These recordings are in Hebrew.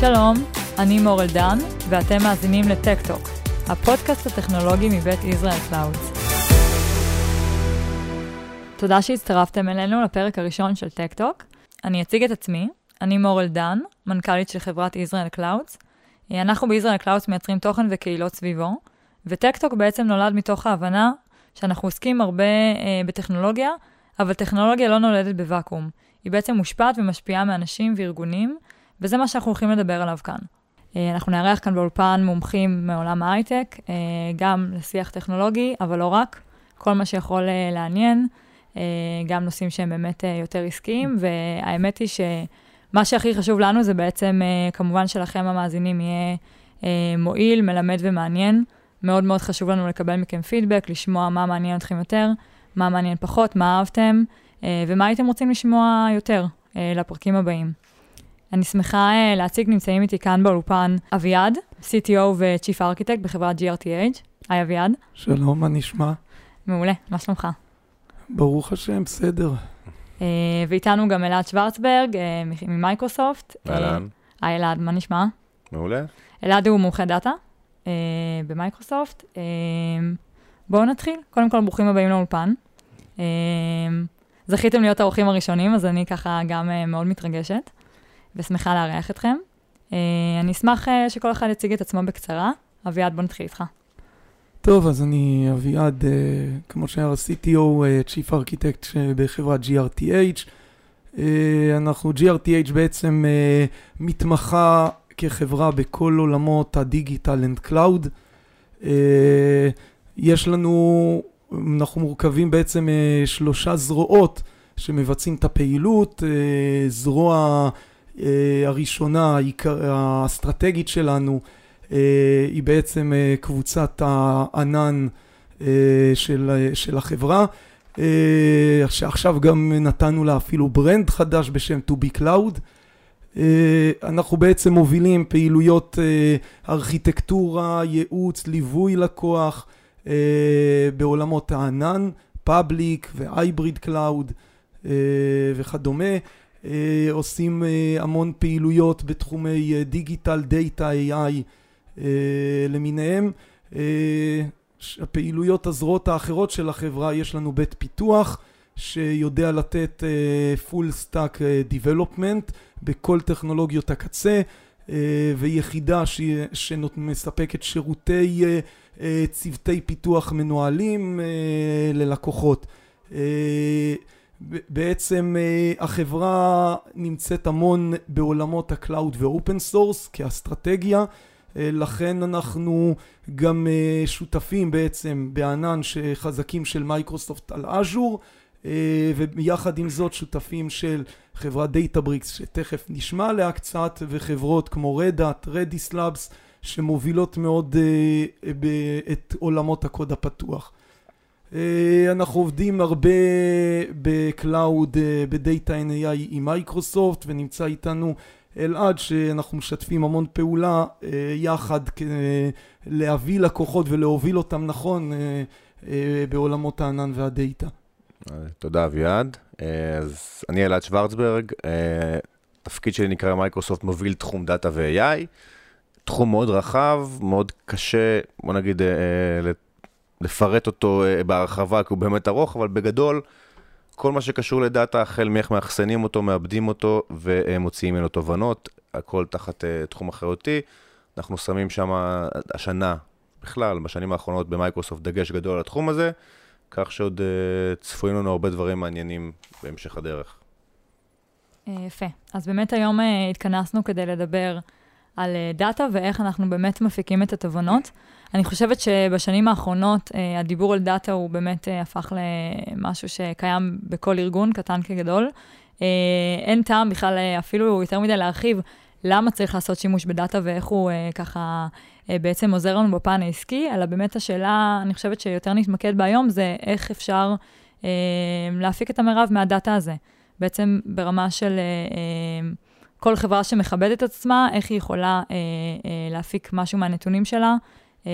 שלום, אני מור אלדן, ואתם מאזינים ל Tech Talk, הפודקאסט הטכנולוגי מבית Israel Clouds. תודה שהצטרפתם אלינו לפרק הראשון של Tech Talk. אני אציג את עצמי, אני מור אלדן, מנכ"לית של חברת Israel Clouds. אנחנו ב Israel Clouds מייצרים תוכן וקהילות סביבו, ו Tech Talk בעצם נולד מתוך ההבנה שאנחנו עוסקים הרבה אה, בטכנולוגיה, אבל טכנולוגיה לא נולדת בוואקום. היא בעצם מושפעת ומשפיעה מאנשים וארגונים, וזה מה שאנחנו הולכים לדבר עליו כאן. אה, אנחנו נארח כאן באולפן מומחים מעולם ההייטק, אה, גם לשיח טכנולוגי, אבל לא רק, כל מה שיכול אה, לעניין, גם נושאים שהם באמת יותר עסקיים, והאמת היא שמה שהכי חשוב לנו זה בעצם, כמובן שלכם המאזינים יהיה מועיל, מלמד ומעניין. מאוד מאוד חשוב לנו לקבל מכם פידבק, לשמוע מה מעניין אתכם יותר, מה מעניין פחות, מה אהבתם, ומה הייתם רוצים לשמוע יותר לפרקים הבאים. אני שמחה uh, להציג, נמצאים איתי כאן באולפן אביעד, CTO ו-Chief Architect בחברת GRTH. היי אביעד. שלום, מה נשמע? מעולה, מה שלומך? ברוך השם, בסדר. Uh, ואיתנו גם אלעד שוורצברג uh, ממייקרוסופט. אהלן. היי אלעד, מה נשמע? מעולה. אלעד הוא מומחה דאטה uh, במייקרוסופט. Uh, בואו נתחיל. קודם כל, ברוכים הבאים לאולפן. Uh, זכיתם להיות האורחים הראשונים, אז אני ככה גם uh, מאוד מתרגשת. ושמחה לארח אתכם. Uh, אני אשמח uh, שכל אחד יציג את עצמו בקצרה. אביעד, בוא נתחיל איתך. טוב, אז אני אביעד, uh, כמו שהיה CTO, uh, Chief Architect בחברת GRTH. אנחנו, GRTH בעצם מתמחה כחברה בכל עולמות ה digital and cloud. יש לנו, אנחנו מורכבים בעצם שלושה זרועות שמבצעים את הפעילות. זרוע אה, הראשונה, האסטרטגית שלנו, אה, היא בעצם אה, קבוצת הענן של, של החברה, שעכשיו גם נתנו לה אפילו brand חדש בשם To be Cloud. אנחנו בעצם מובילים פעילויות ארכיטקטורה, ייעוץ, ליווי לקוח בעולמות הענן, public ו hybrid cloud וכדומה. אה, עושים אה, המון פעילויות בתחומי אה, דיגיטל, דאטה, AI למיניהם. הפעילויות הזרועות האחרות של החברה, יש לנו בית פיתוח שיודע לתת full stack development בכל טכנולוגיות הקצה ויחידה שמספקת שירותי צוותי פיתוח מנוהלים ללקוחות. בעצם אה, החברה נמצאת המון בעולמות ה cloud ו open source כאסטרטגיה אה, לכן אנחנו גם אה, שותפים בעצם בענן שחזקים של מייקרוסופט על Azure ויחד עם זאת שותפים של חברת Databricks שתכף נשמע עליה קצת וחברות כמו Red Hat, Redis Labs שמובילות מאוד את עולמות הקוד הפתוח. אה, אנחנו עובדים הרבה ב cloud, אה, ב data and AI עם מייקרוסופט ונמצא איתנו אלעד שאנחנו משתפים המון פעולה אה, יחד להביא לקוחות ולהוביל אותם נכון בעולמות הענן והדאטה. תודה אביעד. אז אני אלעד שוורצברג, תפקיד שלי נקרא מייקרוסופט מוביל תחום דאטה ו-AI. תחום מאוד רחב, מאוד קשה, בוא נגיד, לפרט אותו אה, בהרחבה, כי הוא באמת ארוך, אבל בגדול, כל מה שקשור לדאטה, החל מאיך מאחסנים אותו, מעבדים אותו ומוציאים ממנו תובנות, הכל תחת אה, תחום אחריותי. אנחנו שמים שם השנה, בכלל, בשנים האחרונות במייקרוסופט, דגש גדול על התחום הזה, כך שעוד אה, צפויים לנו הרבה דברים מעניינים בהמשך הדרך. יפה. אז באמת היום התכנסנו כדי לדבר על אה, דאטה ואיך אנחנו באמת מפיקים את התובנות. אני חושבת שבשנים האחרונות אה, הדיבור על דאטה הוא באמת אה, הפך למשהו שקיים בכל ארגון, קטן כגדול. אין טעם בכלל אפילו יותר מדי להרחיב למה צריך לעשות שימוש בדאטה ואיך הוא ככה בעצם עוזר לנו בפן העסקי, אלא באמת השאלה, אני חושבת שיותר נתמקד בה היום, זה איך אפשר להפיק את המרב מהדאטה הזה. בעצם ברמה של... כל חברה שמכבדת את עצמה, איך היא יכולה אה, אה, להפיק משהו מהנתונים שלה, אה,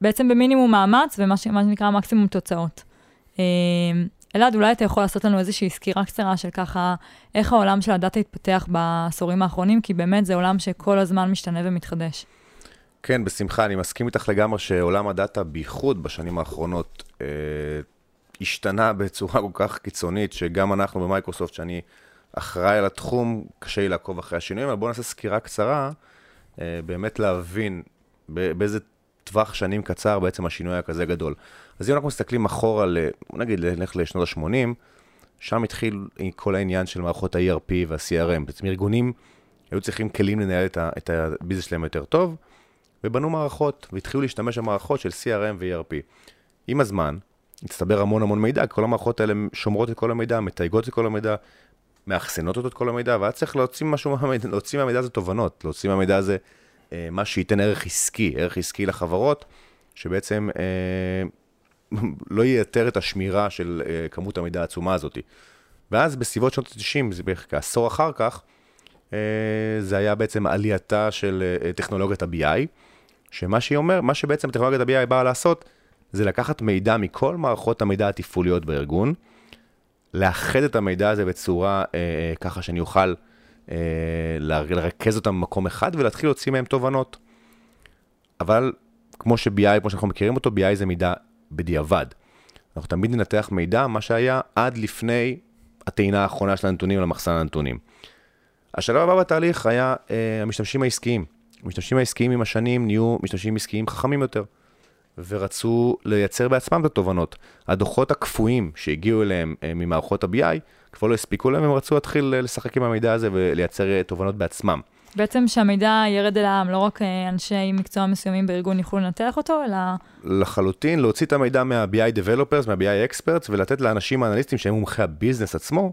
בעצם במינימום מאמץ ומה שנקרא מקסימום תוצאות. אה, אלעד, אולי אתה יכול לעשות לנו איזושהי סקירה קצרה של ככה, איך העולם של הדאטה התפתח בעשורים האחרונים, כי באמת זה עולם שכל הזמן משתנה ומתחדש. כן, בשמחה, אני מסכים איתך לגמרי שעולם הדאטה, בייחוד בשנים האחרונות, אה, השתנה בצורה כל כך קיצונית, שגם אנחנו במייקרוסופט, שאני אחראי על התחום, קשה לי לעקוב אחרי השינויים, אבל בואו נעשה סקירה קצרה, אה, באמת להבין באיזה טווח שנים קצר בעצם השינוי היה כזה גדול. אז אם אנחנו מסתכלים אחורה, נגיד, נלך לשנות ה-80, שם התחיל כל העניין של מערכות ה-ERP וה-CRM. בעצם ארגונים היו צריכים כלים לנהל את הביזנס שלהם יותר טוב, ובנו מערכות, והתחילו להשתמש במערכות של CRM ו-ERP. עם הזמן, הצטבר המון המון מידע, כל המערכות האלה שומרות את כל המידע, מתייגות את כל המידע, מאחסנות אותו את כל המידע, והיה צריך להוציא משהו מהמידע, להוציא מהמידע הזה תובנות, להוציא מהמידע הזה אה, מה שייתן ערך עסקי, ערך עסקי לחברות, שבעצם אה, לא ייתר את השמירה של אה, כמות המידע העצומה הזאת. ואז בסביבות שנות ה-90, זה בערך כעשור אחר כך, אה, זה היה בעצם עלייתה של אה, טכנולוגיית ה-BI, שמה שהיא אומר, מה שבעצם טכנולוגיית ה-BI באה לעשות, זה לקחת מידע מכל מערכות המידע התפעוליות בארגון, לאחד את המידע הזה בצורה אה, ככה שאני אוכל אה, לרכז אותם במקום אחד ולהתחיל להוציא מהם תובנות. אבל כמו ש-BI, כמו שאנחנו מכירים אותו, BI זה מידע בדיעבד. אנחנו תמיד ננתח מידע, מה שהיה עד לפני הטעינה האחרונה של הנתונים למחסן הנתונים. השלב הבא בתהליך היה אה, המשתמשים העסקיים. המשתמשים העסקיים עם השנים נהיו משתמשים עסקיים חכמים יותר, ורצו לייצר בעצמם את התובנות. הדוחות הקפואים שהגיעו אליהם אה, ממערכות ה-BI כבר לא הספיקו להם, הם רצו להתחיל אה, לשחק עם המידע הזה ולייצר אה, תובנות בעצמם. בעצם שהמידע ירד אל העם, לא רק אנשי מקצוע מסוימים בארגון יוכלו לנתח אותו, אלא... לחלוטין, להוציא את המידע מה-BI Developers, מה-BI Experts, ולתת לאנשים האנליסטים שהם מומחי ה business עצמו,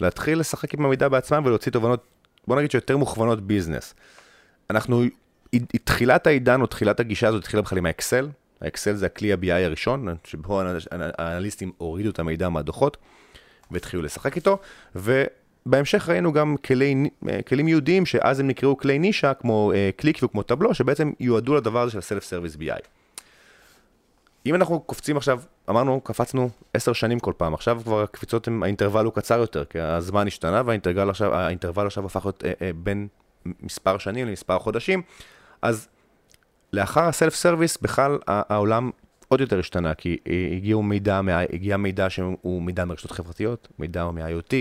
להתחיל לשחק עם המידע בעצמם ולהוציא תובנות, בוא נגיד שיותר מוכוונות business. אנחנו, תחילת העידן או תחילת הגישה הזאת התחילה בכלל עם האקסל. האקסל זה הכלי ה-BI הראשון, שבו האנליסטים הורידו את המידע מהדוחות והתחילו לשחק איתו, ו... בהמשך ראינו גם כלי, אה, כלים ייעודיים שאז הם נקראו כלי נישה כמו Qlik אה, וכמו Tableau שבעצם יועדו לדבר הזה של ה self service BI. אם אנחנו קופצים עכשיו, אמרנו, קפצנו עשר שנים כל פעם, עכשיו כבר הקפיצות, הם, האינטרוול הוא קצר יותר, כי הזמן השתנה והאינטרוול עכשיו, עכשיו הפך להיות אה, בין מספר שנים למספר חודשים, אז לאחר הסלף סרוויס בכלל העולם עוד יותר השתנה, כי הגיעו מידע, הגיע מידע שהוא מידע מרשתות חברתיות, מידע מ-IoT,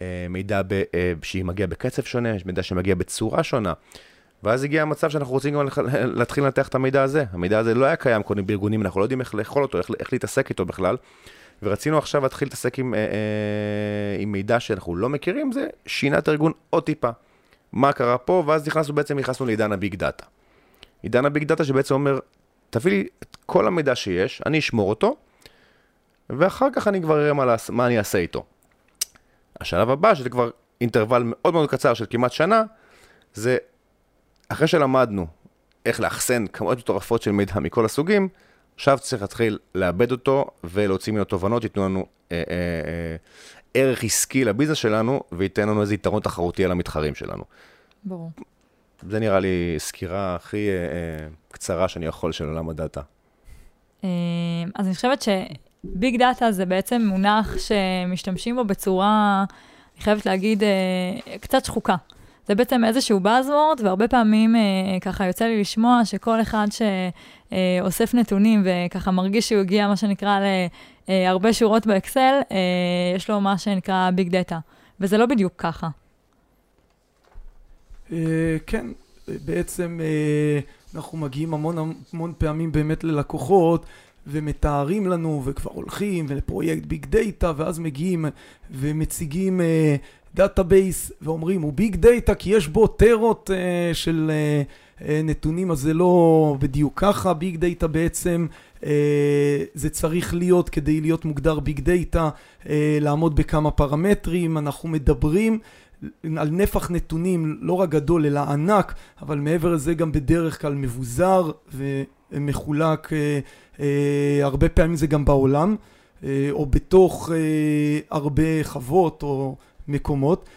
אה, מידע ב, אה, שהיא מגיעה בקצב שונה, מידע שמגיע בצורה שונה. ואז הגיע המצב שאנחנו רוצים גם להתחיל לנתח את המידע הזה. המידע הזה לא היה קיים קודם בארגונים, אנחנו לא יודעים איך לאכול אותו, איך, איך להתעסק איתו בכלל. ורצינו עכשיו להתחיל להתעסק עם, אה, אה, עם מידע שאנחנו לא מכירים, זה שינה את הארגון עוד טיפה. מה קרה פה, ואז נכנסנו בעצם, נכנסנו לעידן הביג דאטה. עידן הביג דאטה שבעצם אומר, תביא לי את כל המידע שיש, אני אשמור אותו, ואחר כך אני כבר אראה מה, מה אני אעשה איתו. השלב הבא, שזה כבר אינטרוול מאוד מאוד קצר של כמעט שנה, זה אחרי שלמדנו איך לאחסן כמויות מטורפות של מידע מכל הסוגים, עכשיו צריך להתחיל לעבד אותו ולהוציא ממנו תובנות, ייתנו לנו אה, אה, אה, ערך עסקי לביזנס שלנו וייתן לנו איזה יתרון תחרותי על המתחרים שלנו. ברור. זה נראה לי סקירה הכי אה, אה, קצרה שאני יכול של עולם הדאטה. אה, אז אני חושבת ש... ביג דאטה זה בעצם מונח שמשתמשים בו בצורה, אני חייבת להגיד, קצת שחוקה. זה בעצם איזשהו Buzzword, והרבה פעמים אה, ככה יוצא לי לשמוע שכל אחד שאוסף נתונים וככה מרגיש שהוא הגיע, מה שנקרא, להרבה שורות באקסל, אה, יש לו מה שנקרא ביג דאטה. וזה לא בדיוק ככה. כן, בעצם אנחנו מגיעים המון המון פעמים באמת ללקוחות. ומתארים לנו וכבר הולכים ולפרויקט ביג דאטה ואז מגיעים ומציגים database אה, ואומרים הוא ביג דאטה כי יש בו טרות של נתונים אז זה לא בדיוק ככה ביג דאטה בעצם זה צריך להיות כדי להיות מוגדר ביג דאטה לעמוד בכמה פרמטרים אנחנו מדברים על נפח נתונים לא רק גדול אלא ענק אבל מעבר לזה גם בדרך כלל מבוזר ומחולק אה, הרבה פעמים זה גם בעולם, אה, או בתוך אה, הרבה חוות או מקומות.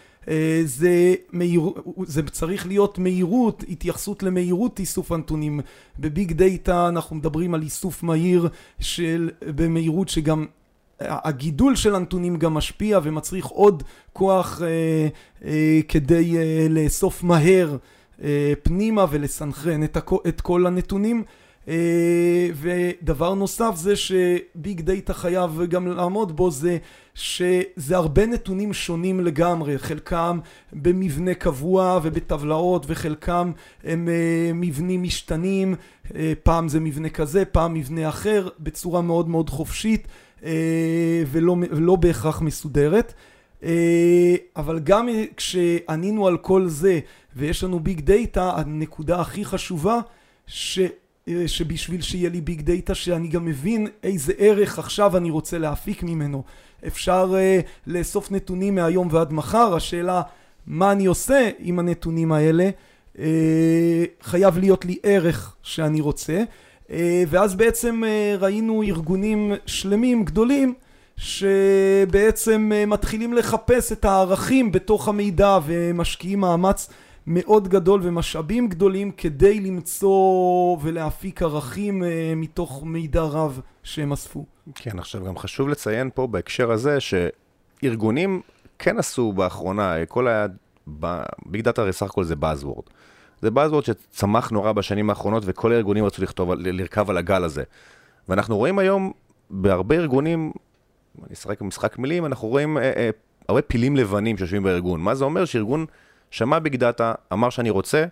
זה, מהיר, זה צריך להיות מהירות, התייחסות למהירות איסוף הנתונים. בביג דאטה אנחנו מדברים על איסוף מהיר של, במהירות שגם הגידול של הנתונים גם משפיע ומצריך עוד כוח אה, אה, כדי אה, לאסוף מהר אה, פנימה ולסנכרן את, הכ, את כל הנתונים. אה, ודבר נוסף זה שביג דאטה חייב גם לעמוד בו זה שזה הרבה נתונים שונים לגמרי, חלקם במבנה קבוע ובטבלאות וחלקם הם אה, מבנים משתנים, אה, פעם זה מבנה כזה, פעם מבנה אחר, בצורה מאוד מאוד חופשית ולא, ולא בהכרח מסודרת. אבל גם כשענינו על כל זה ויש לנו ביג דאטה, הנקודה הכי חשובה ש... אה, שבשביל שיהיה לי ביג דאטה שאני גם מבין איזה ערך עכשיו אני רוצה להפיק ממנו. אפשר אה, לאסוף נתונים מהיום ועד מחר, השאלה מה אני עושה עם הנתונים האלה, uh, חייב להיות לי ערך שאני רוצה, ואז בעצם uh, ראינו ארגונים שלמים גדולים שבעצם uh, מתחילים לחפש את הערכים בתוך המידע ומשקיעים מאמץ מאוד גדול ומשאבים גדולים כדי למצוא ולהפיק ערכים אה, מתוך מידע רב שהם אספו. כן, עכשיו גם חשוב לציין פה בהקשר הזה שארגונים כן עשו באחרונה, כל ה... ביג דאטה הרי סך הכל זה Buzzword. זה Buzzword שצמח נורא בשנים האחרונות וכל הארגונים רצו לכתוב, לרכב על הגל הזה. ואנחנו רואים היום בהרבה ארגונים, אני אשחק במשחק מילים, אנחנו רואים אה, אה, הרבה פילים לבנים שיושבים בארגון. מה זה אומר? שארגון שמע ביג דאטה, אמר שאני רוצה,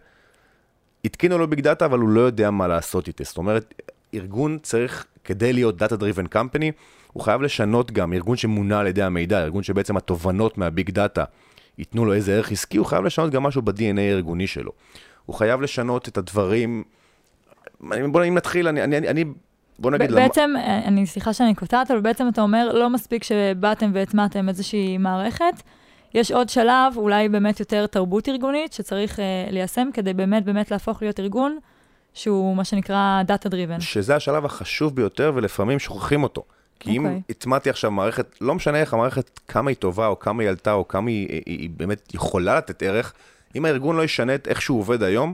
התקינו לו ביג דאטה, אבל הוא לא יודע מה לעשות איתו. זאת אומרת, ארגון צריך, כדי להיות data driven company, הוא חייב לשנות גם, ארגון שמונע על ידי המידע, ארגון שבעצם התובנות מהביג דאטה ייתנו לו איזה ערך עסקי, הוא חייב לשנות גם משהו ב-DNA הארגוני שלו. הוא חייב לשנות את הדברים... בוא אם נתחיל, אני, אני, אני בוא נגיד... בעצם, למה... אני, סליחה שאני קוטעת, אבל בעצם אתה אומר, לא מספיק שבאתם והטמעתם איזושהי מערכת, יש עוד שלב, אולי באמת יותר תרבות ארגונית, שצריך uh, ליישם כדי באמת באמת להפוך להיות ארגון שהוא מה שנקרא Data Driven. שזה השלב החשוב ביותר, ולפעמים שוכחים אותו. כי okay. אם אוקיי. הטמעתי עכשיו מערכת, לא משנה איך המערכת, כמה היא טובה, או כמה היא עלתה, או כמה היא, היא, היא באמת יכולה לתת ערך, אם הארגון לא ישנה את איך שהוא עובד היום,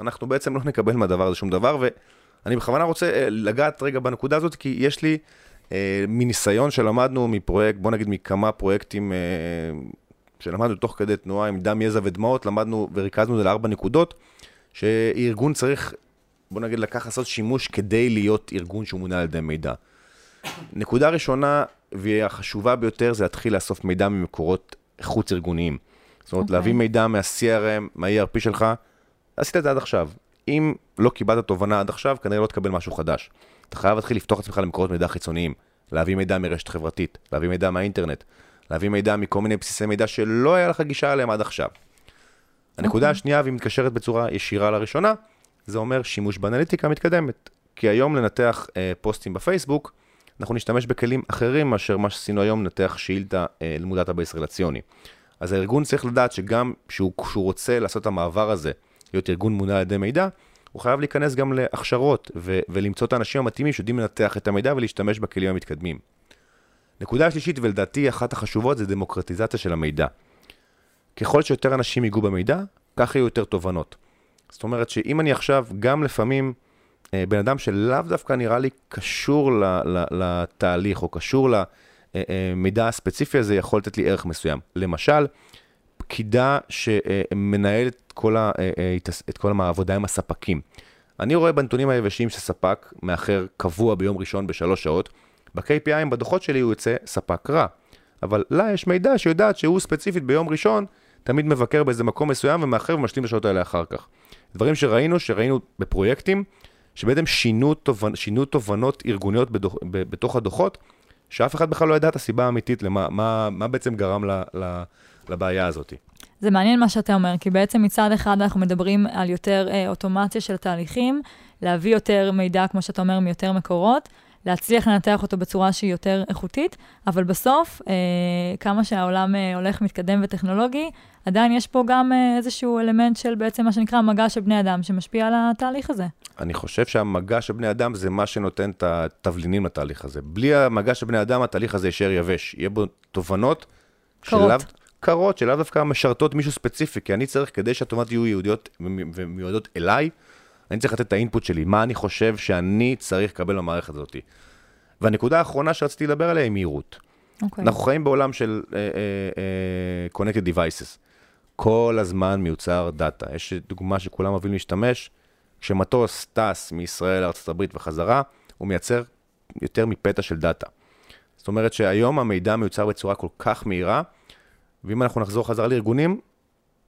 אנחנו בעצם לא נקבל מהדבר הזה שום דבר, ואני בכוונה רוצה אה, לגעת רגע בנקודה הזאת, כי יש לי אה, מניסיון שלמדנו מפרויקט, בוא נגיד מכמה פרויקטים אה, שלמדנו תוך כדי תנועה עם דם, יזע ודמעות, למדנו וריכזנו את זה לארבע נקודות, שארגון צריך, בוא נגיד, לקח לעשות שימוש כדי להיות ארגון שהוא מונע על ידי מידע. נקודה ראשונה, והיא החשובה ביותר, זה להתחיל לאסוף מידע ממקורות חוץ ארגוניים. זאת אומרת, okay. להביא אוקיי. מידע מה-CRM, מה-ERP שלך, עשית את זה עד עכשיו. אם לא קיבלת תובנה עד עכשיו, כנראה לא תקבל משהו חדש. אתה חייב להתחיל לפתוח את עצמך למקורות מידע חיצוניים, להביא מידע מרשת חברתית, להביא מידע מהאינטרנט, להביא מידע מכל מיני בסיסי מידע שלא היה לך גישה אליהם עד עכשיו. הנקודה okay. אוקיי. השנייה, והיא מתקשרת בצורה ישירה לראשונה, זה אומר שימוש באנליטיקה מתקדמת. כי היום לנתח אה, פוסטים בפייסבוק, אנחנו נשתמש בכלים אחרים מאשר מה שעשינו היום, לנתח שאילתה אה, למול database רלציוני. אז הארגון צריך לדעת שגם כשהוא, רוצה לעשות את המעבר הזה, להיות ארגון מונע על ידי מידע, הוא חייב להיכנס גם להכשרות ו- ולמצוא את האנשים המתאימים שיודעים לנתח את המידע ולהשתמש בכלים המתקדמים. נקודה שלישית, ולדעתי אחת החשובות, זה דמוקרטיזציה של המידע. ככל שיותר אנשים ייגעו במידע, ככה יהיו יותר תובנות. זאת אומרת שאם אני עכשיו, גם לפעמים, אה, בן אדם שלאו דווקא נראה לי קשור ל- ל- לתהליך, או קשור למידע אה, אה, הספציפי הזה, יכול לתת לי ערך מסוים. למשל, פקידה שמנהלת את כל, ה, את כל העבודה עם הספקים. אני רואה בנתונים היבשים שספק מאחר קבוע ביום ראשון בשלוש שעות, ב-KPIים בדוחות שלי הוא יוצא ספק רע. אבל לה יש מידע שיודעת שהוא ספציפית ביום ראשון תמיד מבקר באיזה מקום מסוים ומאחר ומשלים את השעות האלה אחר כך. דברים שראינו, שראינו בפרויקטים, שבעצם שינו, תובנ... שינו תובנות ארגוניות בדוח... בתוך הדוחות, שאף אחד בכלל לא ידע את הסיבה האמיתית למה מה, מה בעצם גרם ל... ל... לבעיה הזאת. זה מעניין מה שאתה אומר, כי בעצם מצד אחד אנחנו מדברים על יותר אה, אוטומציה של תהליכים, להביא יותר מידע, כמו שאתה אומר, מיותר מקורות, להצליח לנתח אותו בצורה שהיא יותר איכותית, אבל בסוף, אה, כמה שהעולם אה, הולך מתקדם וטכנולוגי, עדיין יש פה גם אה, איזשהו אלמנט של בעצם מה שנקרא מגע של בני אדם, שמשפיע על התהליך הזה. אני חושב שהמגע של בני אדם זה מה שנותן את התבלינים לתהליך הזה. בלי המגע של בני אדם, התהליך הזה יישאר יבש. יהיה בו תובנות קרות. שלאו, קרות, שלאו דווקא משרתות מישהו ספציפי, כי אני צריך, כדי שהתובנות יהיו יהודיות ומיועדות אליי, אני צריך לתת את ה input שלי, מה אני חושב שאני צריך לקבל במערכת הזאת. והנקודה האחרונה שרציתי לדבר עליה היא מהירות. אוקיי. אנחנו חיים בעולם של אה, אה, אה, connected devices. כל הזמן מיוצר דאטה. יש דוגמה שכולם אוהבים להשתמש, כשמטוס טס מישראל הברית וחזרה, הוא מייצר יותר מפטה של דאטה. זאת אומרת שהיום המידע מיוצר בצורה כל כך מהירה, ואם אנחנו נחזור חזרה לארגונים,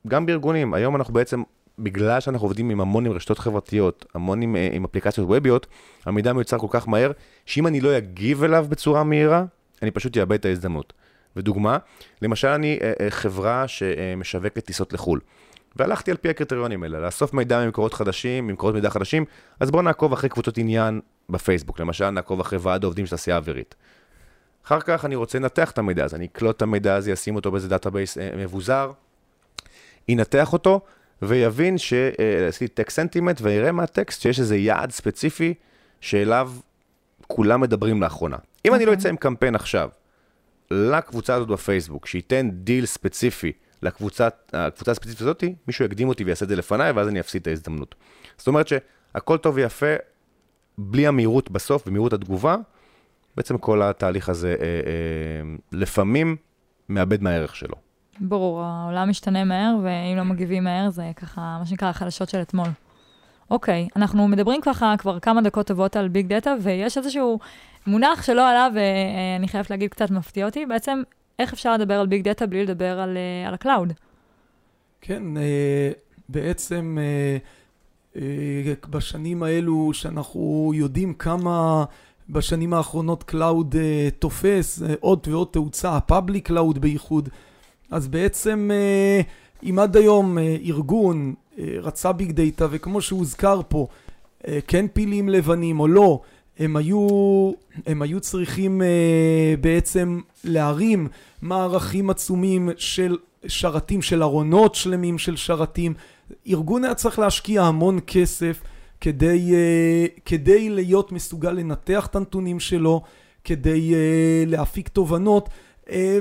גם בארגונים, היום אנחנו בעצם, בגלל שאנחנו עובדים עם המון עם רשתות חברתיות, המון עם, עם אפליקציות ווביות, המידע מיוצר כל כך מהר, שאם אני לא אגיב אליו בצורה מהירה, אני פשוט אאבד את ההזדמנות. ודוגמה, למשל אני אה, אה, חברה שמשווקת טיסות לחו"ל. והלכתי על פי הקריטריונים האלה, לאסוף מידע ממקורות חדשים, ממקורות מידע חדשים, אז בואו נעקוב אחרי קבוצות עניין בפייסבוק, למשל נעקוב אחרי ועד העובדים של תעשייה אווירית. אחר כך אני רוצה לנתח את המידע הזה, אני אקלוט את המידע הזה, אשים אותו באיזה database אה, מבוזר, ינתח אותו, ויבין שעשיתי text sentiment, ויראה מהטקסט שיש איזה יעד ספציפי שאליו כולם מדברים לאחרונה. אם אני לא אצא עם קמפיין עכשיו, לקבוצה הזאת בפייסבוק, שייתן דיל ספציפי לקבוצה הספציפית הזאת, מישהו יקדים אותי ויעשה את זה לפניי, ואז אני אפסיד את ההזדמנות. זאת אומרת שהכל טוב ויפה, בלי המהירות בסוף ומהירות התגובה, בעצם כל התהליך הזה אה, אה, לפעמים מאבד מהערך שלו. ברור, העולם משתנה מהר, ואם לא מגיבים מהר, זה ככה, מה שנקרא, החדשות של אתמול. אוקיי, אנחנו מדברים ככה כבר כמה דקות טובות על ביג דאטה, ויש איזשהו מונח שלא עלה, ואני חייבת להגיד, קצת מפתיע אותי, בעצם, איך אפשר לדבר על ביג דאטה בלי לדבר על, אה, על ה cloud? כן, אה, בעצם אה, בשנים האלו, שאנחנו יודעים כמה בשנים האחרונות cloud תופס, עוד ועוד תאוצה, ה public cloud בייחוד, אז בעצם אם עד היום ארגון רצה ביג דאטה, וכמו שהוזכר פה, כן פילים לבנים או לא, הם היו, הם היו צריכים בעצם להרים מערכים עצומים של שרתים, של ארונות שלמים של שרתים. ארגון היה צריך להשקיע המון כסף כדי, כדי להיות מסוגל לנתח את הנתונים שלו, כדי להפיק תובנות,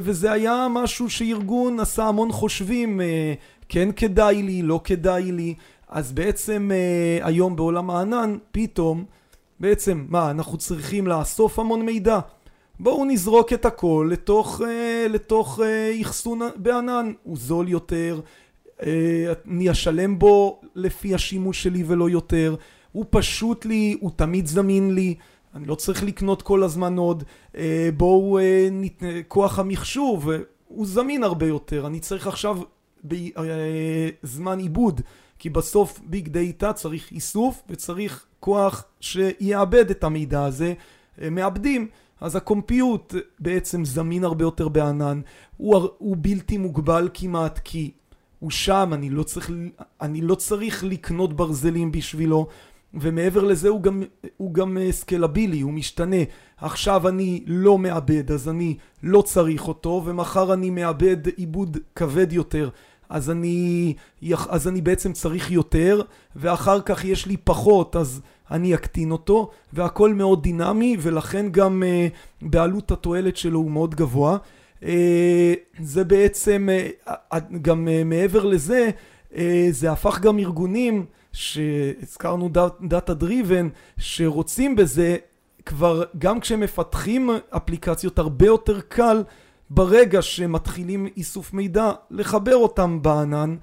וזה היה משהו שארגון עשה המון חושבים, uh, כן כדאי לי, לא כדאי לי. אז בעצם uh, היום בעולם הענן, פתאום בעצם, מה, אנחנו צריכים לאסוף המון מידע? בואו נזרוק את הכל לתוך, אה, לתוך אה, אחסון בענן, הוא זול יותר, אה, אני אשלם בו לפי השימוש שלי ולא יותר, הוא פשוט לי, הוא תמיד זמין לי, אני לא צריך לקנות כל הזמן עוד, אה, בואו, אה, נת... כוח המחשוב, הוא זמין הרבה יותר, אני צריך עכשיו בזמן אה, עיבוד, כי בסוף ביג דאטה צריך איסוף וצריך כוח שיעבד את המידע הזה, מעבדים. אז הקומפיוט בעצם זמין הרבה יותר בענן, הוא, הוא בלתי מוגבל כמעט כי הוא שם, אני לא צריך, אני לא צריך לקנות ברזלים בשבילו, ומעבר לזה הוא גם, הוא גם סקלבילי, הוא משתנה. עכשיו אני לא מאבד, אז אני לא צריך אותו, ומחר אני מאבד עיבוד כבד יותר. אז אני, אז אני בעצם צריך יותר, ואחר כך יש לי פחות, אז אני אקטין אותו, והכל מאוד דינמי, ולכן גם uh, בעלות התועלת שלו הוא מאוד גבוה. אה, זה בעצם, אה, גם אה, מעבר לזה, אה, זה הפך גם ארגונים שהזכרנו data driven, שרוצים בזה, כבר גם כשמפתחים אפליקציות הרבה יותר קל ברגע שמתחילים איסוף מידע, לחבר אותם בענן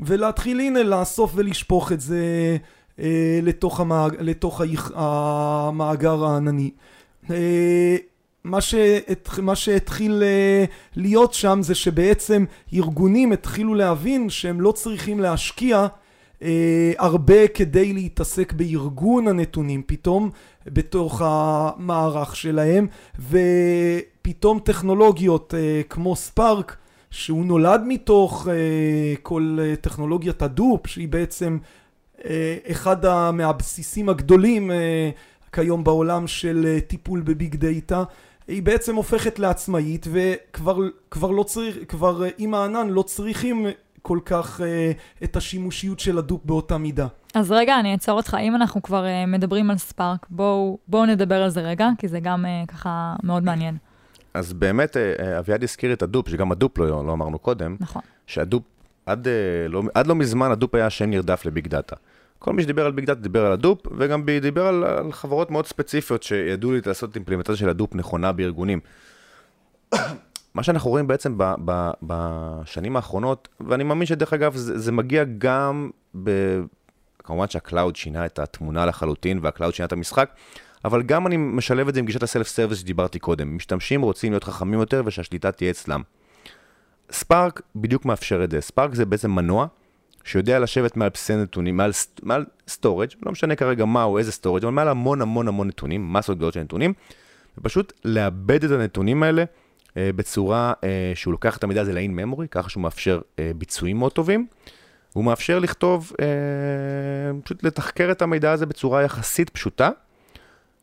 ולהתחיל הנה לאסוף ולשפוך את זה אה, לתוך, המאג, לתוך המאגר הענני. אה, מה, שהת, מה שהתחיל אה, להיות שם זה שבעצם ארגונים התחילו להבין שהם לא צריכים להשקיע אה, הרבה כדי להתעסק בארגון הנתונים פתאום בתוך המערך שלהם ופתאום טכנולוגיות אה, כמו ספארק שהוא נולד מתוך אה, כל אה, טכנולוגיית הדופ שהיא בעצם אה, אחד מהבסיסים הגדולים אה, כיום בעולם של אה, טיפול בביג דאטה היא בעצם הופכת לעצמאית וכבר לא צריך, כבר עם הענן לא צריכים כל כך אה, את השימושיות של Hadoop באותה מידה. אז רגע, אני אעצור אותך. אם אנחנו כבר אה, מדברים על Spark, בואו בוא נדבר על זה רגע, כי זה גם אה, ככה מאוד מעניין. אז באמת, אה, אה, אביעד הזכיר את Hadoop, שגם Hadoop לא, לא אמרנו קודם. נכון. ש Hadoop, עד, אה, לא, עד לא מזמן Hadoop היה שם נרדף לביג דאטה. כל מי שדיבר על ביג דאטה דיבר על Hadoop, וגם דיבר על, על חברות מאוד ספציפיות שידעו לי לעשות אימפלימנטציה של Hadoop נכונה בארגונים. מה שאנחנו רואים בעצם ב, ב, בשנים האחרונות, ואני מאמין שדרך אגב זה, זה מגיע גם ב... כמובן שה cloud שינה את התמונה לחלוטין, וה cloud שינה את המשחק, אבל גם אני משלב את זה עם גישת ה self service שדיברתי קודם. משתמשים רוצים להיות חכמים יותר ושהשליטה תהיה אצלם. Spark בדיוק מאפשר את זה. Spark זה בעצם מנוע שיודע לשבת מעל בסיסי נתונים, מעל, מעל storage, לא משנה כרגע מה או איזה storage, אבל מעל המון המון המון נתונים, מסות גדולות של נתונים, ופשוט לעבד את הנתונים האלה בצורה אה, שהוא לוקח את המידע הזה ל-in memory, ככה שהוא מאפשר אה, ביצועים מאוד טובים. הוא מאפשר לכתוב, אה, פשוט לתחקר את המידע הזה בצורה יחסית פשוטה,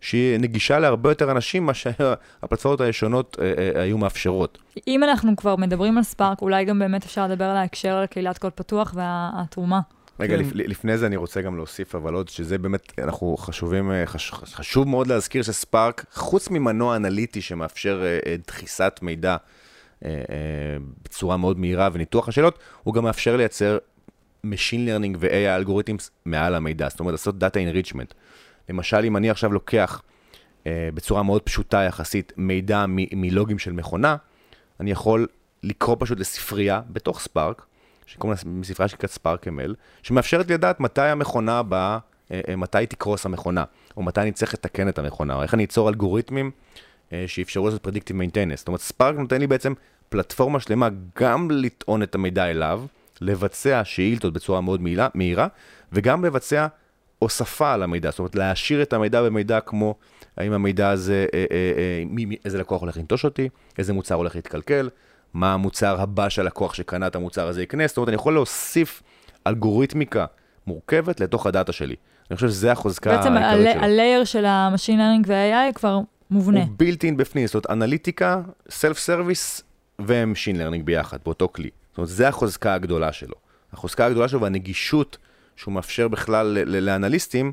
שהיא נגישה להרבה יותר אנשים מה שהפלטפורמות הישנות אה, אה, היו מאפשרות. אם אנחנו כבר מדברים על ספארק, אולי גם באמת אפשר לדבר על ההקשר על קהילת קוד פתוח והתרומה. רגע, כן. לפ, לפני זה אני רוצה גם להוסיף, אבל עוד שזה באמת, אנחנו חשובים, אה, חש, חשוב מאוד להזכיר שספארק, חוץ ממנוע אנליטי שמאפשר אה, דחיסת מידע אה, אה, בצורה מאוד מהירה וניתוח השאלות, הוא גם מאפשר לייצר Machine Learning ו-AI אלגוריתמס מעל המידע, זאת אומרת לעשות Data Enrichment. למשל, אם אני עכשיו לוקח אה, בצורה מאוד פשוטה יחסית מידע מלוגים של מכונה, אני יכול לקרוא פשוט לספרייה בתוך ספארק, לספרייה שנקראת ספארק ML, שמאפשרת לי לדעת מתי המכונה הבאה, אה, אה, מתי תקרוס המכונה, או מתי אני צריך לתקן את המכונה, או איך אני אצור אלגוריתמים אה, שאפשרו לעשות predictive maintenance. זאת אומרת, ספארק נותן לי בעצם פלטפורמה שלמה גם לטעון את המידע אליו, לבצע שאילתות בצורה מאוד מהירה, וגם לבצע הוספה על המידע, זאת אומרת להעשיר את המידע במידע כמו האם המידע הזה, איזה לקוח הולך לנטוש אותי, איזה מוצר הולך להתקלקל, מה המוצר הבא שהלקוח שקנה את המוצר הזה יקנה, זאת אומרת אני יכול להוסיף אלגוריתמיקה מורכבת לתוך הדאטה שלי. אני חושב שזה החוזקה העיקרית שלו. בעצם ה-layer של ה-Machine Learning וה-AI כבר מובנה. הוא built-in בפנים, זאת אומרת אנליטיקה, self-service ו-Machine Learning ביחד, באותו כלי. זאת אומרת, זה החוזקה הגדולה שלו. החוזקה הגדולה שלו והנגישות שהוא מאפשר בכלל לאנליסטים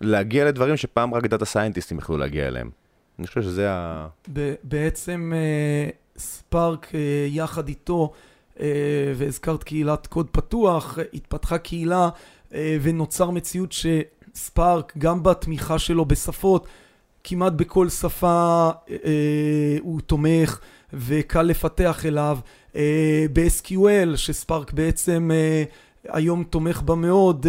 להגיע לדברים שפעם רק דאטה סיינטיסטים יכלו להגיע אליהם. אני חושב שזה ה... בעצם אה, ספארק אה, יחד איתו, אה, והזכרת קהילת קוד פתוח, התפתחה קהילה ונוצר מציאות שספארק, גם בתמיכה שלו בשפות, כמעט בכל שפה הוא תומך וקל לפתח אליו. ב-SQL, שספארק בעצם היום תומך בה מאוד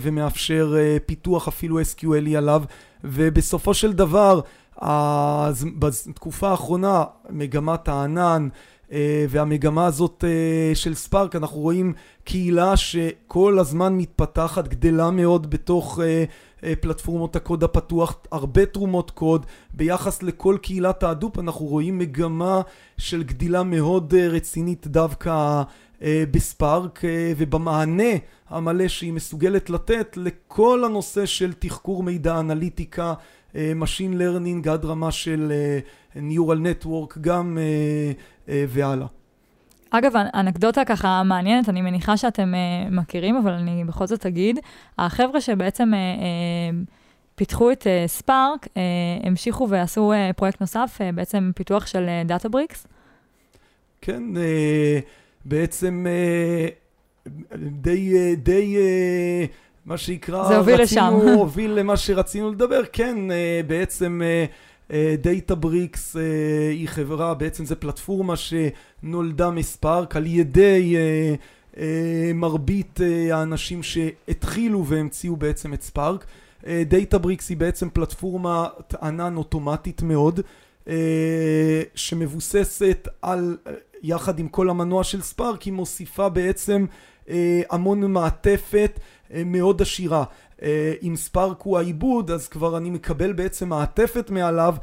ומאפשר פיתוח אפילו SQLי עליו ובסופו של דבר אז בתקופה האחרונה מגמת הענן uh, והמגמה הזאת uh, של ספארק אנחנו רואים קהילה שכל הזמן מתפתחת גדלה מאוד בתוך uh, פלטפורמות הקוד הפתוח הרבה תרומות קוד. ביחס לכל קהילת ההדופ אנחנו רואים מגמה של גדילה מאוד רצינית דווקא אה, בספארק אה, ובמענה המלא שהיא מסוגלת לתת לכל הנושא של תחקור מידע, אנליטיקה, אה, Machine Learning עד רמה של Neural Network גם והלאה. אגב, אנקדוטה ככה מעניינת, אני מניחה שאתם uh, מכירים, אבל אני בכל זאת אגיד, החבר'ה שבעצם uh, uh, פיתחו את ספארק, uh, uh, המשיכו ועשו uh, פרויקט נוסף, uh, בעצם פיתוח של Databricks. Uh, כן, uh, בעצם אה, די, אה, די, אה, מה שנקרא, זה הוביל לשם. הוביל למה שרצינו לדבר, כן, בעצם Databricks היא חברה, בעצם זו פלטפורמה שנולדה מספארק על ידי מרבית האנשים שהתחילו והמציאו בעצם את ספארק. דאטה בריקס היא בעצם פלטפורמה ענן אוטומטית מאוד, שמבוססת על יחד עם כל המנוע של ספארק היא מוסיפה בעצם אה, המון מעטפת אה, מאוד עשירה. אה, אם ספארק הוא העיבוד אז כבר אני מקבל בעצם מעטפת מעליו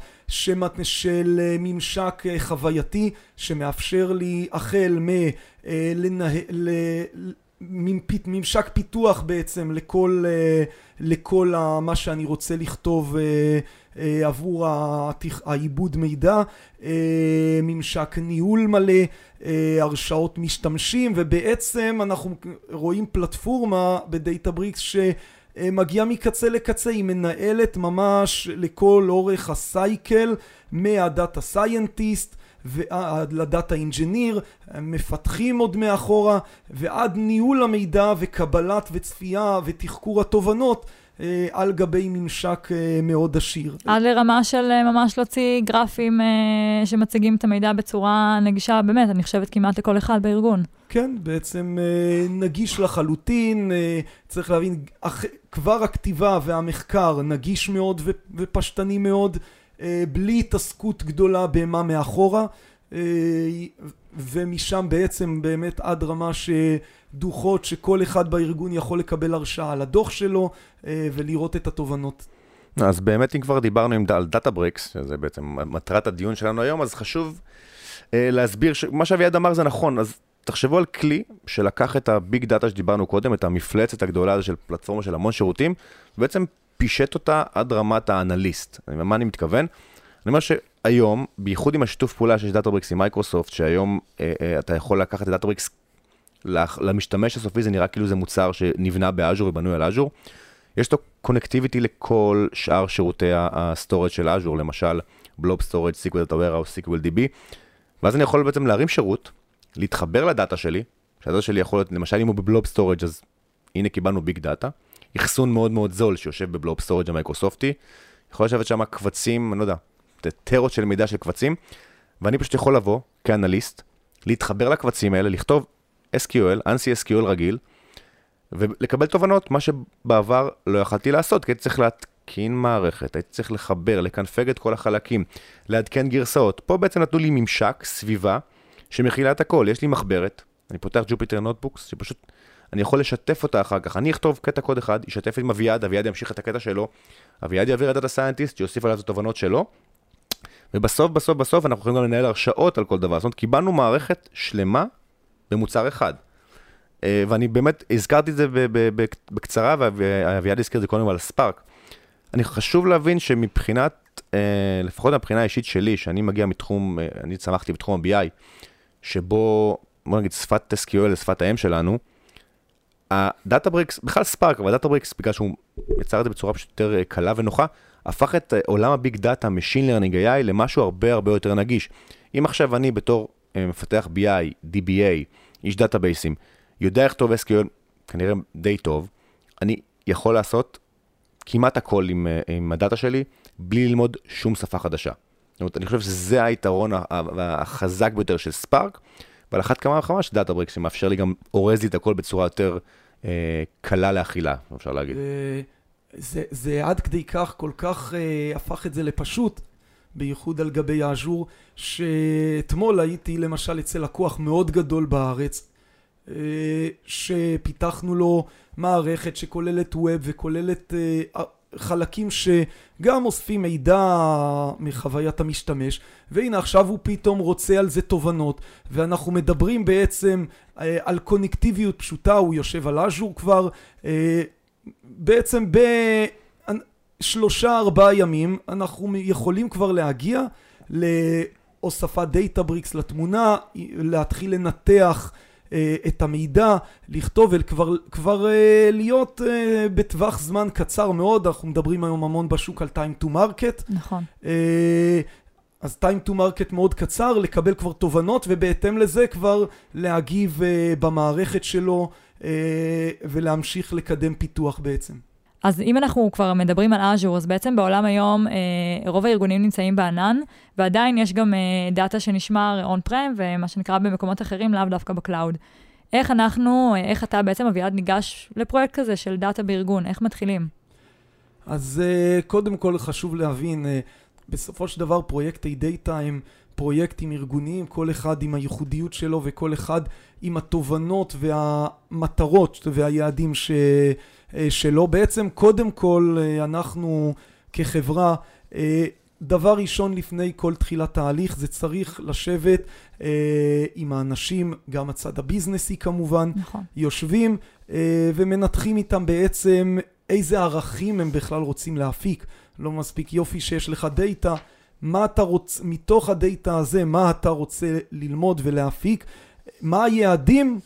של אה, ממשק אה, חווייתי שמאפשר לי החל מ... אה, לנה, ל, ממשק פיתוח בעצם לכל, אה, לכל מה שאני רוצה לכתוב אה, אה, עבור העיבוד מידע, ממשק ניהול מלא, הרשאות משתמשים ובעצם אנחנו רואים פלטפורמה בדאטה בריקס שמגיעה מקצה לקצה, היא מנהלת ממש לכל אורך הסייקל מה-data scientist ועד ל-data engineer, מפתחים עוד מאחורה, ועד ניהול המידע וקבלת וצפייה ותחקור התובנות אה, על גבי ממשק אה, מאוד עשיר. עד לרמה של אה, ממש להוציא גרפים שמציגים את המידע בצורה נגישה, באמת, אני חושבת כמעט לכל אחד בארגון. כן, בעצם נגיש לחלוטין, צריך להבין, כבר הכתיבה והמחקר נגיש מאוד ופשטני מאוד, בלי התעסקות גדולה במה מאחורה. ומשם בעצם באמת עד רמה שדוחות שכל אחד בארגון יכול לקבל הרשאה על הדוח שלו אה, ולראות את התובנות. אז באמת אם כבר דיברנו על Databricks, שזה בעצם מטרת הדיון שלנו היום, אז חשוב אה, להסביר שמה שאביעד אמר זה נכון, אז תחשבו על כלי שלקח את ה-big data שדיברנו קודם, את המפלצת הגדולה הזו של פלטפורמה של המון שירותים, ובעצם פישט אותה עד רמת האנליסט. מה אני מתכוון? אני אומר שהיום, בייחוד עם השיתוף פעולה שיש Databricks עם מייקרוסופט, שהיום אה, אה, אתה יכול לקחת את Databricks למשתמש הסופי, זה נראה כאילו זה מוצר שנבנה ב-Azure ובנוי על Azure. יש לו connectivity לכל שאר שירותי ה-storage של Azure, למשל Blob Storage, SQL Data Warehouse, SQL DB, ואז אני יכול בעצם להרים שירות, להתחבר לדאטה שלי, שהדאטה שלי יכול להיות, למשל אם הוא ב-Blob Storage אז הנה קיבלנו big data, אחסון מאוד מאוד זול שיושב ב-Blob Storage המייקרוסופטי, יכול לשבת שם קבצים, אני לא יודע, טרות של מידע של קבצים, ואני פשוט יכול לבוא כאנליסט, להתחבר לקבצים האלה, לכתוב SQL, ANSI SQL רגיל, ולקבל תובנות, מה שבעבר לא יכלתי לעשות, כי הייתי צריך להתקין מערכת, הייתי צריך לחבר, לקנפג את כל החלקים, לעדכן גרסאות. פה בעצם נתנו לי ממשק, סביבה, שמכילה את הכל. יש לי מחברת, אני פותח Jupyter Notebooks, שפשוט אני יכול לשתף אותה אחר כך. אני אכתוב קטע קוד אחד, אשתף עם אביעד, אביעד ימשיך את הקטע שלו, אביעד יעביר לדאטה סיינטיסט, שיוסיף עליו את התובנות שלו, ובסוף, בסוף, בסוף אנחנו יכולים גם לנהל הרשאות על כל דבר. זאת אומרת, קיבלנו מערכת שלמה במוצר אחד. אה, ואני באמת הזכרתי את זה בקצרה, ואביעד הזכיר את זה קודם על ספארק. אני חשוב להבין שמבחינת, אה, לפחות מבחינה האישית שלי, שאני מגיע מתחום, אה, אני צמחתי בתחום ה-BI, שבו, בוא נגיד, שפת SQL, שפת האם שלנו, ה-Databricks, בכלל ספארק, אבל Databricks, בגלל שהוא יצר את זה בצורה פשוט יותר קלה ונוחה, הפך את אה, עולם ה-big data, Machine Learning AI, למשהו הרבה הרבה יותר נגיש. אם עכשיו אני בתור אה, מפתח BI, DBA, איש database-ים, יודע לכתוב SQL, כנראה די טוב, אני יכול לעשות כמעט הכל עם, אה, עם הדאטה שלי, בלי ללמוד שום שפה חדשה. זאת אומרת, אני חושב שזה היתרון החזק ביותר של ספארק, ועל אחת כמה וכמה של דאטה בריקס, שמאפשר לי גם, אורז לי את הכל בצורה יותר אה, קלה לאכילה, אפשר להגיד. זה, זה עד כדי כך, כל כך אה, הפך את זה לפשוט, בייחוד על גבי האז'ור, שאתמול הייתי למשל אצל לקוח מאוד גדול בארץ, אה, שפיתחנו לו מערכת שכוללת ווב וכוללת אה, חלקים שגם אוספים מידע מחוויית המשתמש והנה עכשיו הוא פתאום רוצה על זה תובנות ואנחנו מדברים בעצם אה, על קונקטיביות פשוטה הוא יושב על אז'ור כבר אה, בעצם בשלושה ארבעה ימים אנחנו יכולים כבר להגיע להוספת דאטה בריקס לתמונה, להתחיל לנתח את המידע, לכתוב וכבר אה, להיות אה, בטווח זמן קצר מאוד, אנחנו מדברים היום המון בשוק על time to market. נכון. אז time to market מאוד קצר, לקבל כבר תובנות ובהתאם לזה כבר להגיב במערכת שלו ולהמשיך לקדם פיתוח בעצם. אז אם אנחנו כבר מדברים על Azure, אז בעצם בעולם היום אה, רוב הארגונים נמצאים בענן, ועדיין יש גם אה, דאטה שנשמר on-prem, ומה שנקרא במקומות אחרים, לאו דווקא ב-cloud. איך אנחנו, אה, איך אתה בעצם, אביעד, ניגש לפרויקט כזה של דאטה בארגון? איך מתחילים? אז אה, קודם כל חשוב להבין, אה, בסופו של דבר פרויקטי דאטה הם פרויקטים ארגוניים, כל אחד עם הייחודיות שלו וכל אחד עם התובנות והמטרות והיעדים ש... אה, שלו. בעצם קודם כל אה, אנחנו כחברה אה, דבר ראשון לפני כל תחילת תהליך זה צריך לשבת אה, עם האנשים, גם הצד הביזנסי כמובן, נכון. יושבים אה, ומנתחים איתם בעצם איזה ערכים הם בכלל רוצים להפיק. לא מספיק יופי שיש לך דאטה, מה אתה רוצה, מתוך הדאטה הזה, מה אתה רוצה ללמוד ולהפיק, מה היעדים,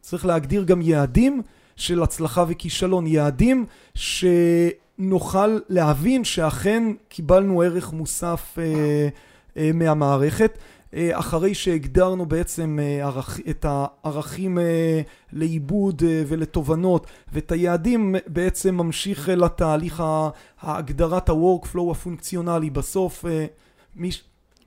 צריך להגדיר גם יעדים של הצלחה וכישלון, יעדים שנוכל להבין שאכן קיבלנו ערך מוסף אה, אה, מהמערכת. אה, אחרי שהגדרנו בעצם אה, את הערכים אה, לעיבוד ולתובנות ואת היעדים, בעצם ממשיך לתהליך ההגדרת ה-workflow הפונקציונלי. בסוף, מי...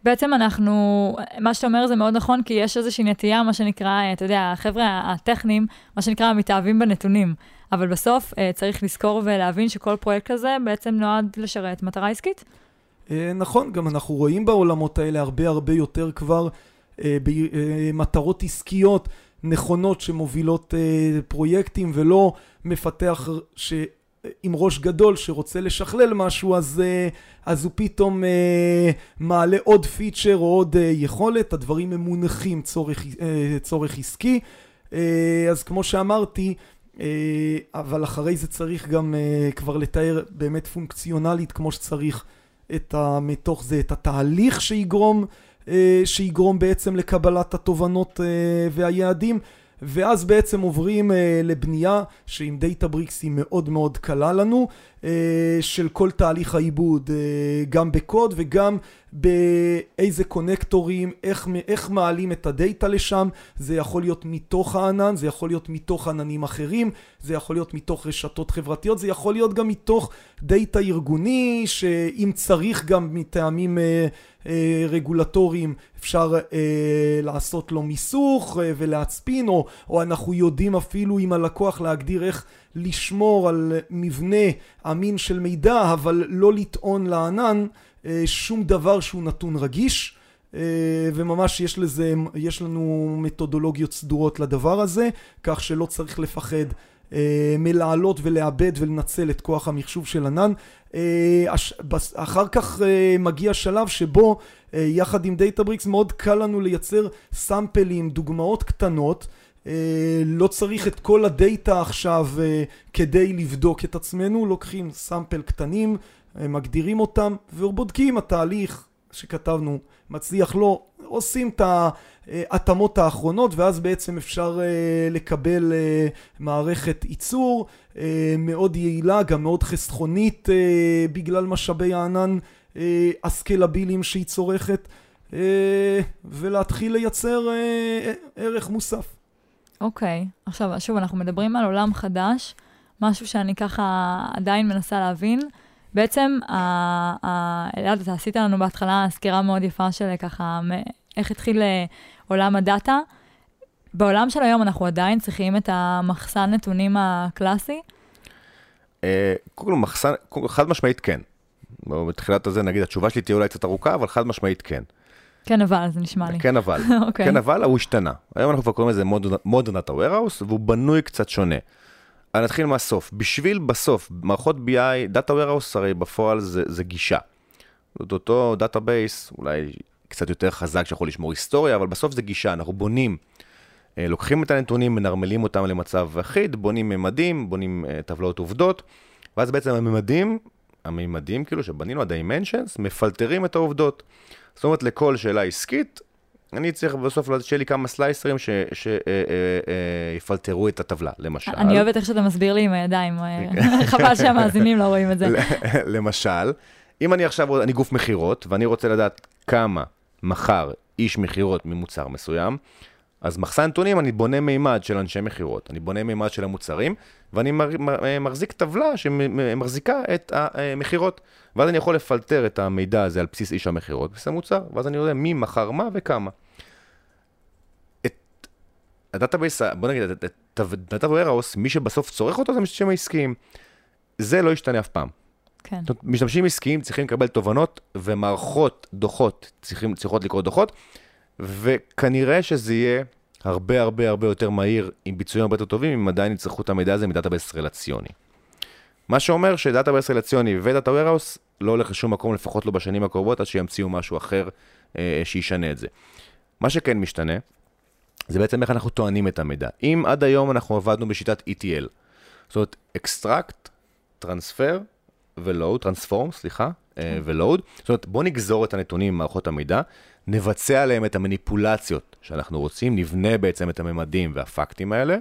בעצם אנחנו, מה שאתה אומר זה מאוד נכון, כי יש איזושהי נטייה, מה שנקרא, אתה יודע, החבר'ה הטכניים, מה שנקרא, מתאהבים בנתונים. אבל בסוף צריך לזכור ולהבין שכל פרויקט כזה בעצם נועד לשרת מטרה עסקית. אה, נכון, גם אנחנו רואים בעולמות האלה הרבה הרבה יותר כבר אה, במטרות עסקיות נכונות שמובילות אה, פרויקטים ולא מפתח ש... עם ראש גדול שרוצה לשכלל משהו אז, אז הוא פתאום מעלה עוד פיצ'ר או עוד יכולת, הדברים הם מונחים צורך, צורך עסקי. אז כמו שאמרתי אבל אחרי זה צריך גם כבר לתאר באמת פונקציונלית כמו שצריך את ה, מתוך זה את התהליך שיגרום, אה, שיגרום בעצם לקבלת התובנות אה, והיעדים ואז בעצם עוברים אה, לבנייה שעם Databricks היא מאוד מאוד קלה לנו אה, של כל תהליך העיבוד אה, גם בקוד וגם באיזה קונקטורים, איך, איך מעלים את הדאטה לשם, זה יכול להיות מתוך הענן, זה יכול להיות מתוך עננים אחרים, זה יכול להיות מתוך רשתות חברתיות, זה יכול להיות גם מתוך דאטה ארגוני, שאם צריך גם מטעמים אה, אה, רגולטוריים אפשר אה, לעשות לו מיסוך אה, ולהצפין, או, או אנחנו יודעים אפילו עם הלקוח להגדיר איך לשמור על מבנה אמין של מידע, אבל לא לטעון לענן אה, שום דבר שהוא נתון רגיש. אה, וממש יש לזה, יש לנו מתודולוגיות סדורות לדבר הזה, כך שלא צריך לפחד מלעלות ולעבד ולנצל את כוח המחשוב של ענן. אחר כך מגיע שלב שבו יחד עם Databricks מאוד קל לנו לייצר sample-ים, דוגמאות קטנות. אה, לא צריך את כל הדאטה עכשיו אה, כדי לבדוק את עצמנו, לוקחים סאמפל קטנים, אה, מגדירים אותם ובודקים התהליך שכתבנו. מצליח לא, עושים את ההתאמות האחרונות ואז בעצם אפשר לקבל מערכת ייצור מאוד יעילה, גם מאוד חסכונית בגלל משאבי הענן הסקלבילים שהיא צורכת ולהתחיל לייצר ערך מוסף. אוקיי, okay. עכשיו, שוב, אנחנו מדברים על עולם חדש, משהו שאני ככה עדיין מנסה להבין. בעצם, אלעד, אתה עשית לנו בהתחלה סקירה מאוד יפה של ככה, איך התחיל אה, עולם הדאטה. בעולם של היום אנחנו עדיין צריכים את המחסן נתונים הקלאסי? אה, קודם כל, מחסן, חד משמעית כן. בתחילת הזה, נגיד, התשובה שלי תהיה אולי קצת ארוכה, אבל חד משמעית כן. כן אבל, זה נשמע לי. כן אבל, okay. Okay. כן אבל, הוא השתנה. היום אנחנו כבר קוראים לזה modern data warehouse, והוא בנוי קצת שונה. אני אתחיל מהסוף. בשביל בסוף, מערכות BI, data warehouse הרי בפועל זה, זה גישה. זאת אותו database, אולי קצת יותר חזק שיכול לשמור היסטוריה, אבל בסוף זה גישה, אנחנו בונים. אה, לוקחים את הנתונים, מנרמלים אותם למצב אחיד, בונים ממדים, בונים אה, טבלאות עובדות, ואז בעצם הממדים, הממדים כאילו שבנינו, ה-dimensions, מפלטרים את העובדות. זאת אומרת, לכל שאלה עסקית, אני צריך בסוף שיהיה לי כמה סלייסרים שיפלטרו את הטבלה, למשל. אני אוהבת איך שאתה מסביר לי עם הידיים, חבל שהמאזינים לא רואים את זה. למשל, אם אני עכשיו, אני גוף מכירות, ואני רוצה לדעת כמה מכר איש מכירות ממוצר מסוים, אז מחסן נתונים, אני בונה מימד של אנשי מכירות, אני בונה מימד של המוצרים, ואני מחזיק טבלה שמחזיקה את המכירות. ואז אני יכול לפלטר את המידע הזה על בסיס איש המכירות, בסיס המוצר, ואז אני יודע מי מכר מה וכמה. את ה database, בוא נגיד, את ה data warehouse, מי שבסוף צורך אותו זה משתמשים העסקיים. זה לא ישתנה אף פעם. כן. משתמשים עסקיים צריכים לקבל תובנות, ומערכות דוחות צריכים, צריכות לקרוא דוחות, וכנראה שזה יהיה הרבה הרבה הרבה יותר מהיר, עם ביצועים הרבה יותר טובים, אם עדיין יצטרכו את המידע הזה מ database רלציוני. מה שאומר ש database רלציוני ו data warehouse לא הולך לשום מקום, לפחות לא בשנים הקרובות, עד שימציאו משהו אחר אה, שישנה את זה. מה שכן משתנה, זה בעצם איך אנחנו טוענים את המידע. אם עד היום אנחנו עבדנו בשיטת ETL, זאת אומרת, extract, transfer ו-load, transform, סליחה, אה, כן. ו-load, זאת אומרת, בואו נגזור את הנתונים ממערכות המידע, נבצע עליהם את המניפולציות שאנחנו רוצים, נבנה בעצם את הממדים והפקטים האלה,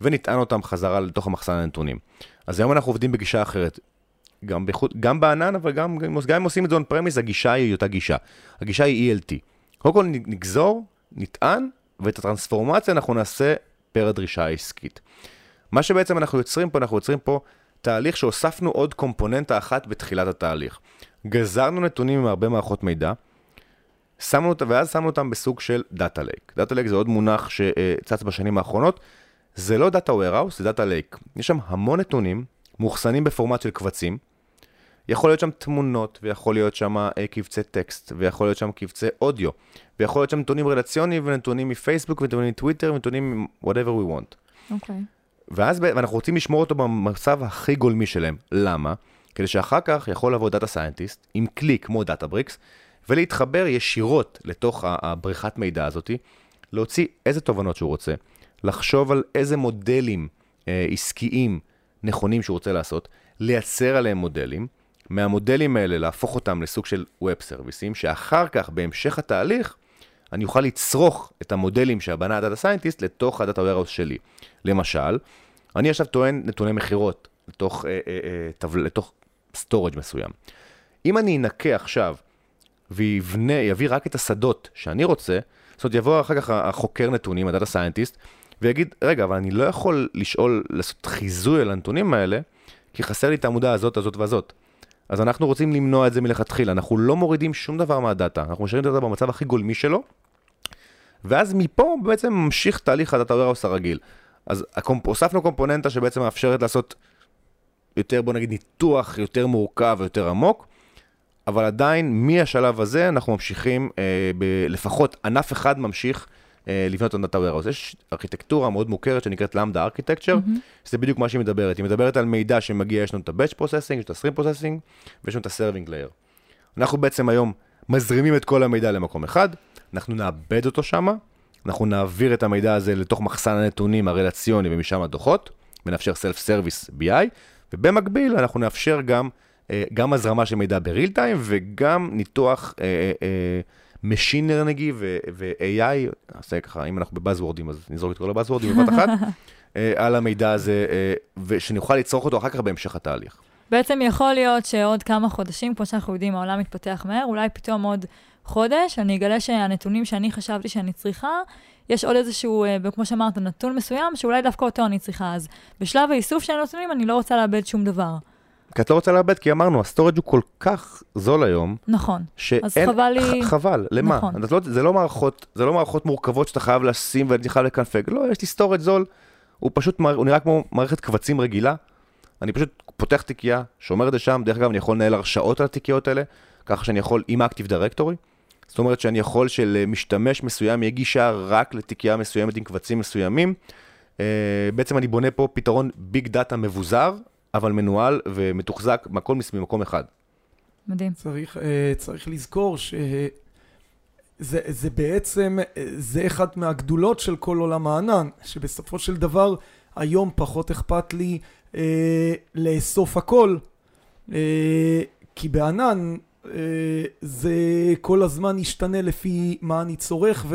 ונטען אותם חזרה לתוך המחסן הנתונים. אז היום אנחנו עובדים בגישה אחרת. גם, בחוד, גם בענן, אבל גם, גם אם עושים את זה on premise, הגישה היא אותה גישה. הגישה היא ELT. קודם כל נגזור, נטען, ואת הטרנספורמציה אנחנו נעשה פר הדרישה העסקית. מה שבעצם אנחנו יוצרים פה, אנחנו יוצרים פה תהליך שהוספנו עוד קומפוננטה אחת בתחילת התהליך. גזרנו נתונים מהרבה מערכות מידע, שמנו אותם, ואז שמנו אותם בסוג של data lake. data lake זה עוד מונח שצץ בשנים האחרונות. זה לא data warehouse, זה data lake. יש שם המון נתונים, מאוחסנים בפורמט של קבצים. יכול להיות שם תמונות, ויכול להיות שם אה, קבצי טקסט, ויכול להיות שם קבצי אודיו, ויכול להיות שם נתונים רלציוניים ונתונים מפייסבוק ונתונים מטוויטר ונתונים whatever we want. Okay. Okay. ואז אנחנו רוצים לשמור אותו במצב הכי גולמי שלהם. למה? כדי שאחר כך יכול לבוא data scientist עם כלי כמו Databricks, ולהתחבר ישירות לתוך הבריכת מידע הזאתי, להוציא איזה תובנות שהוא רוצה, לחשוב על איזה מודלים אה, עסקיים נכונים שהוא רוצה לעשות, לייצר עליהם מודלים, מהמודלים האלה להפוך אותם לסוג של web סרוויסים, שאחר כך, בהמשך התהליך, אני אוכל לצרוך את המודלים שהבנה ה data scientist לתוך ה data warehouse שלי. למשל, אני עכשיו טוען נתוני מכירות לתוך, אה, אה, אה, לתוך storage מסוים. אם אני אנקה עכשיו ויבנה, יביא רק את השדות שאני רוצה, זאת אומרת, יבוא אחר כך החוקר נתונים, ה data scientist, ויגיד, רגע, אבל אני לא יכול לשאול, לעשות חיזוי על הנתונים האלה, כי חסר לי את העמודה הזאת, הזאת והזאת. אז אנחנו רוצים למנוע את זה מלכתחילה, אנחנו לא מורידים שום דבר מה data, אנחנו משאירים את ה data במצב הכי גולמי שלו, ואז מפה בעצם ממשיך תהליך ה data warehouse הרגיל. אז. הוספנו קומפוננטה שבעצם מאפשרת לעשות יותר, בוא נגיד, ניתוח יותר מורכב ויותר עמוק, אבל עדיין מהשלב הזה אנחנו ממשיכים, אה, ב... לפחות ענף אחד ממשיך לבנות את ה data warehouse. יש ארכיטקטורה מאוד מוכרת שנקראת lambda architecture, mm-hmm. שזה בדיוק מה שהיא מדברת. היא מדברת על מידע שמגיע, יש לנו את ה-batch processing, יש את ה-stream processing, ויש לנו את ה-serving layer. אנחנו בעצם היום מזרימים את כל המידע למקום אחד, אנחנו נאבד אותו שמה, אנחנו נעביר את המידע הזה לתוך מחסן הנתונים הרלציוני ומשם הדוחות, ונאפשר self-service BI, ובמקביל אנחנו נאפשר גם, אה, גם הזרמה של מידע בריל טיים וגם ניתוח אה, אה, Machine Learning ו-AI, נעשה ככה, אם אנחנו בבאזוורדים אז נזרוק את כל הבאזוורדים בבת אחת, על המידע הזה, ושנוכל לצרוך אותו אחר כך בהמשך התהליך. בעצם יכול להיות שעוד כמה חודשים, כמו שאנחנו יודעים, העולם מתפתח מהר, אולי פתאום עוד חודש, אני אגלה שהנתונים שאני חשבתי שאני צריכה, יש עוד איזשהו, אה, כמו שאמרת, נתון מסוים, שאולי דווקא אותו אני צריכה. אז בשלב האיסוף של הנתונים אני לא רוצה לאבד שום דבר. כי את לא רוצה לאבד, כי אמרנו, ה storage הוא כל כך זול היום. נכון. שאין, אז חבל לי... ח, חבל, למה? נכון. לא, זה, לא מערכות, זה לא מערכות מורכבות שאתה חייב לשים ואני חייב לקנפג. לא, יש לי storage זול, הוא פשוט, הוא נראה כמו מערכת קבצים רגילה. אני פשוט פותח תיקייה, שומר את זה שם, דרך אגב, אני יכול לנהל הרשאות על התיקיות האלה, ככה שאני יכול עם Active Directory. זאת אומרת שאני יכול שלמשתמש מסוים יהיה גישה רק לתיקייה מסוימת עם קבצים מסוימים. Uh, בעצם אני בונה פה פתרון ביג דאטה מבוזר, אבל מנוהל ומתוחזק מכל ממקום אחד. מדהים. צריך, uh, צריך לזכור שזה זה בעצם, זה אחת מהגדולות של כל עולם הענן, שבסופו של דבר היום פחות אכפת לי uh, לאסוף הכל, uh, כי בענן אה, זה כל הזמן ישתנה לפי מה אני צורך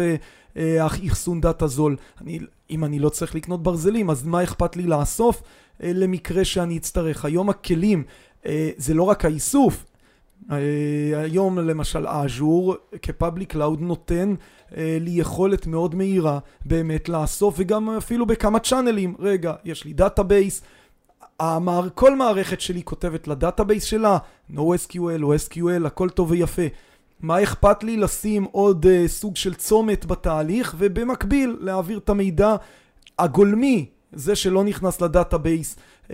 והאחסון דאטה זול. אני, אם אני לא צריך לקנות ברזלים, אז מה אכפת לי לאסוף אה, למקרה שאני אצטרך? היום הכלים אה, זה לא רק האיסוף, היום למשל Azure כ public cloud נותן לי יכולת מאוד מהירה באמת לאסוף וגם אפילו בכמה צ'אנלים רגע יש לי database, המער, כל מערכת שלי כותבת ל database שלה, NoSQL או SQL, הכל טוב ויפה. מה אכפת לי לשים עוד uh, סוג של צומת בתהליך, ובמקביל להעביר את המידע הגולמי, זה שלא נכנס ל database, uh,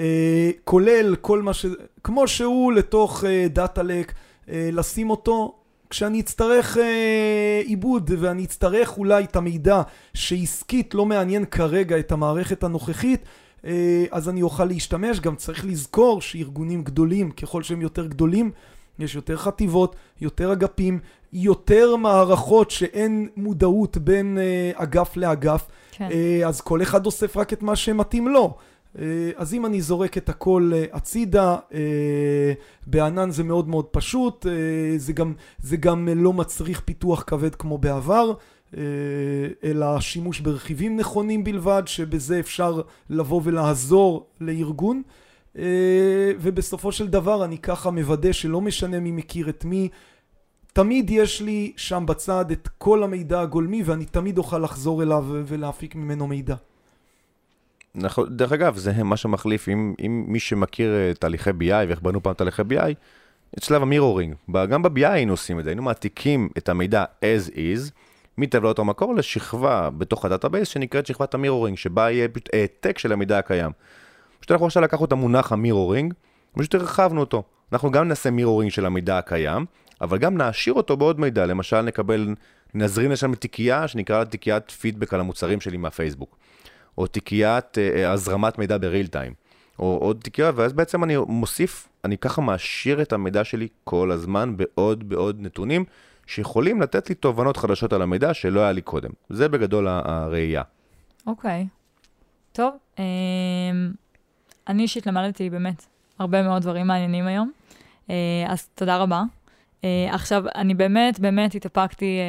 כולל כל מה ש... כמו שהוא לתוך דאטה uh, לק, uh, לשים אותו כשאני אצטרך אה, עיבוד ואני אצטרך אולי את המידע שעסקית לא מעניין כרגע את המערכת הנוכחית אה, אז אני אוכל להשתמש. גם צריך לזכור שארגונים גדולים, ככל שהם יותר גדולים, יש יותר חטיבות, יותר אגפים, יותר מערכות שאין מודעות בין uh, אגף לאגף, כן. uh, אז כל אחד אוסף רק את מה שמתאים לו. Uh, אז אם אני זורק את הכל uh, הצידה, uh, בענן זה מאוד מאוד פשוט, uh, זה, גם, זה גם לא מצריך פיתוח כבד כמו בעבר. אה, אלא שימוש ברכיבים נכונים בלבד, שבזה אפשר לבוא ולעזור לארגון. אה, ובסופו של דבר אני ככה מוודא שלא משנה מי מכיר את מי, תמיד יש לי שם בצד את כל המידע הגולמי ואני תמיד אוכל לחזור אליו ולהפיק ממנו מידע. נכון, דרך אגב, זה מה שמחליף, אם, אם מי שמכיר אה, תהליכי BI ואיך בנו פעם תהליכי BI, את שלב ה mirroring. גם ב-BI היינו עושים את זה, היינו מעתיקים את המידע as is, מטבלאות המקור לשכבה בתוך ה database שנקראת שכבת ה mirroring, שבה יהיה העתק של המידע הקיים. פשוט אנחנו עכשיו לקחנו את המונח ה mirroring, פשוט הרחבנו אותו. אנחנו גם נעשה mirroring של המידע הקיים, אבל גם נעשיר אותו בעוד מידע, למשל נקבל, נזרים לשם תיקייה שנקרא תיקיית פידבק על המוצרים שלי מהפייסבוק, או תיקיית אה, הזרמת מידע בריל טיים, או עוד תיקייה, ואז בעצם אני מוסיף, אני ככה מעשיר את המידע שלי כל הזמן בעוד בעוד נתונים, שיכולים לתת לי תובנות חדשות על המידע שלא היה לי קודם. זה בגדול הראייה. אוקיי. Okay. טוב, אה, אני אישית למדתי באמת הרבה מאוד דברים מעניינים היום, אה, אז תודה רבה. אה, עכשיו, אני באמת, באמת התאפקתי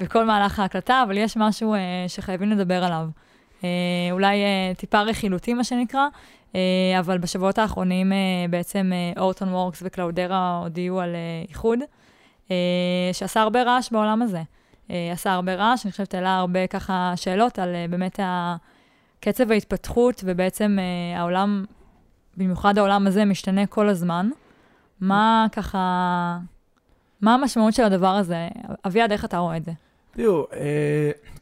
בכל מהלך ההקלטה, אבל יש משהו שחייבים לדבר עליו. אולי טיפה רכילותי, מה שנקרא, אבל בשבועות האחרונים בעצם אורטון וורקס וקלאודרה הודיעו על איחוד. אה, שעשה הרבה רעש בעולם הזה. אה, עשה הרבה רעש, אני חושבת העלה הרבה ככה שאלות על אה, באמת קצב ההתפתחות, ובעצם העולם, במיוחד העולם הזה, משתנה כל הזמן. מה ככה, מה המשמעות של הדבר הזה? אביעד, איך אתה רואה את זה? תראו,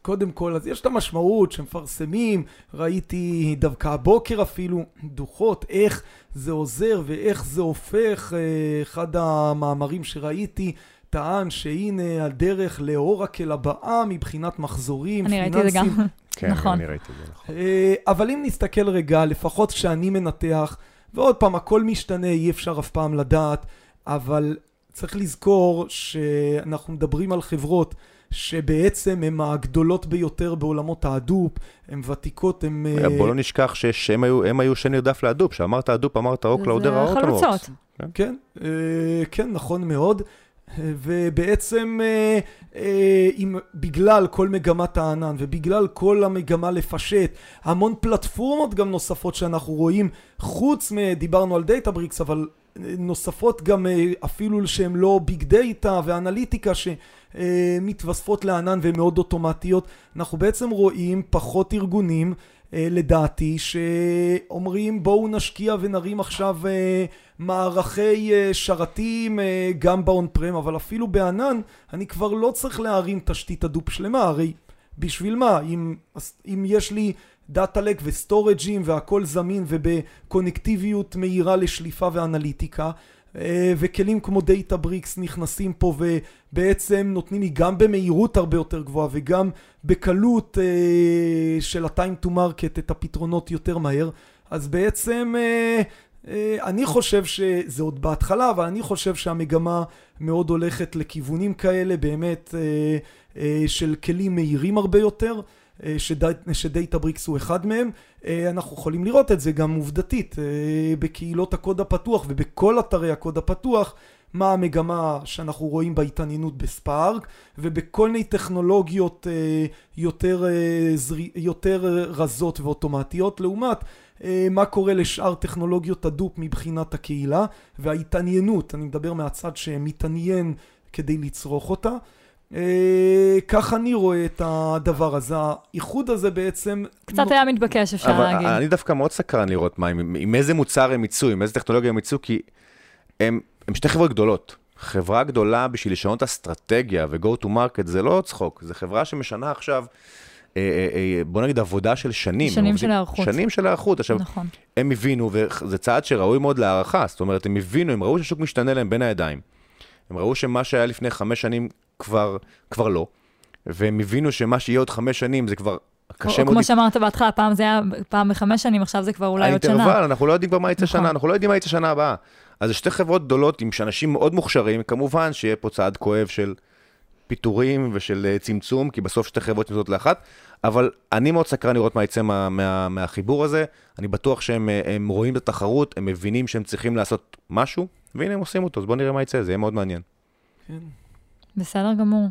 קודם כל, אז יש את המשמעות שמפרסמים, ראיתי דווקא הבוקר אפילו דוחות, איך זה עוזר ואיך זה הופך, אחד המאמרים שראיתי, טען שהנה הדרך לאורקל הבאה מבחינת מחזורים אני פיננסיים. אני ראיתי את זה גם, כן, נכון. אני ראיתי את זה, נכון. אה, אבל אם נסתכל רגע, לפחות כשאני מנתח, ועוד פעם, הכל משתנה, אי אפשר אף פעם לדעת, אבל צריך לזכור שאנחנו מדברים על חברות שבעצם הן הגדולות ביותר בעולמות ה Hadoop, הן ותיקות, הן... אה, בוא לא נשכח שהם היו, היו שנרדף להדופ, שאמרת הדופ, אמרת אוקלאודר האוטומורקס. זה חלוצות. כן, אה, כן, נכון מאוד. ובעצם אה, אה, אם, בגלל כל מגמת הענן ובגלל כל המגמה לפשט, המון פלטפורמות גם נוספות שאנחנו רואים, חוץ מדיברנו על Databricks, אבל אה, נוספות גם אפילו שהן לא big data ואנליטיקה שמתווספות לענן והן מאוד אוטומטיות, אנחנו בעצם רואים פחות ארגונים לדעתי, שאומרים בואו נשקיע ונרים עכשיו מערכי אה, שרתים גם ב on-prem, אבל אפילו בענן אני כבר לא צריך להרים תשתית Hadoop שלמה, הרי בשביל מה? אם, אם יש לי data lake ו storage ים והכל זמין וב connectivity ות מהירה לשליפה ואנליטיקה, אה, וכלים כמו Databricks נכנסים פה ובעצם נותנים לי גם במהירות הרבה יותר גבוהה וגם בקלות אה, של ה-time to market את הפתרונות יותר מהר אז בעצם אה, אני חושב שזה עוד בהתחלה אבל אני חושב שהמגמה מאוד הולכת לכיוונים כאלה באמת של כלים מהירים הרבה יותר אה, שדאטה בריקס הוא אחד מהם. אה, אנחנו יכולים לראות את זה גם עובדתית אה, בקהילות הקוד הפתוח ובכל אתרי הקוד הפתוח. מה המגמה שאנחנו רואים בהתעניינות בספארק ובכל מיני טכנולוגיות יותר, יותר רזות ואוטומטיות לעומת מה קורה לשאר טכנולוגיות הדופ מבחינת הקהילה וההתעניינות, אני מדבר מהצד שמתעניין כדי לצרוך אותה אה, כך אני רואה את הדבר הזה. האיחוד הזה בעצם... קצת היה מתבקש, אפשר אבל להגיד. אני דווקא מאוד סקרן לראות מה, עם, עם איזה מוצר הם יצאו, עם איזה טכנולוגיה הם יצאו, כי הם, הם שתי חברות גדולות. חברה גדולה בשביל לשנות אסטרטגיה ו-go to market זה לא צחוק, זה חברה שמשנה עכשיו, אה, אה, אה, בוא נגיד עבודה של שנים. שנים עובדים, של היערכות. שנים של היערכות. עכשיו, נכון. הם הבינו, וזה צעד שראוי מאוד להערכה, זאת אומרת, הם הבינו, הם ראו שהשוק משתנה להם בין הידיים. הם ראו שמה שהיה לפני חמש שנים כבר, כבר לא, והם הבינו שמה שיהיה עוד חמש שנים זה כבר קשה מאוד... או כמו שאמרת בהתחלה, פעם זה היה פעם בחמש שנים, עכשיו זה כבר אולי עוד שנה. האינטרבל, אנחנו לא יודעים כבר מה יצא נכון. שנה, אנחנו לא יודעים מה יצא שנה הבאה. אז זה שתי חברות גדולות עם אנשים מאוד מוכשרים, כמובן שיהיה פה צעד כואב של פיטורים ושל אה, צמצום, כי בסוף שתי חברות נמצאות לאחת, אבל אני מאוד סקרן לראות מה יצא מה, מה, מהחיבור הזה. אני בטוח שהם אה, רואים את התחרות, הם מבינים שהם צריכים לעשות משהו, והנה הם עושים אותו, אז בואו נראה מה יצא, זה יהיה מאוד מעניין. כן. בסדר גמור.